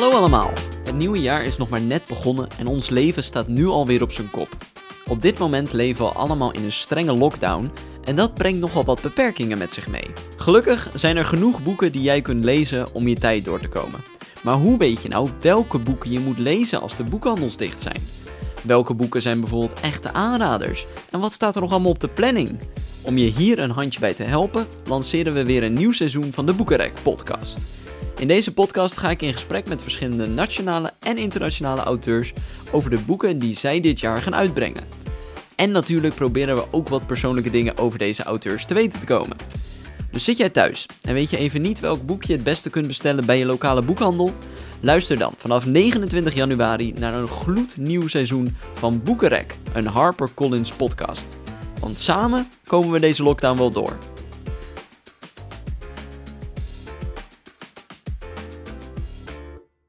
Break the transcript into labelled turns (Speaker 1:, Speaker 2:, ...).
Speaker 1: Hallo allemaal. Het nieuwe jaar is nog maar net begonnen en ons leven staat nu alweer op zijn kop. Op dit moment leven we allemaal in een strenge lockdown en dat brengt nogal wat beperkingen met zich mee. Gelukkig zijn er genoeg boeken die jij kunt lezen om je tijd door te komen. Maar hoe weet je nou welke boeken je moet lezen als de boekhandels dicht zijn? Welke boeken zijn bijvoorbeeld echte aanraders? En wat staat er nog allemaal op de planning? Om je hier een handje bij te helpen, lanceren we weer een nieuw seizoen van de Boekenrek podcast. In deze podcast ga ik in gesprek met verschillende nationale en internationale auteurs over de boeken die zij dit jaar gaan uitbrengen. En natuurlijk proberen we ook wat persoonlijke dingen over deze auteurs te weten te komen. Dus zit jij thuis en weet je even niet welk boek je het beste kunt bestellen bij je lokale boekhandel? Luister dan vanaf 29 januari naar een gloednieuw seizoen van Boekenrek, een HarperCollins podcast. Want samen komen we deze lockdown wel door.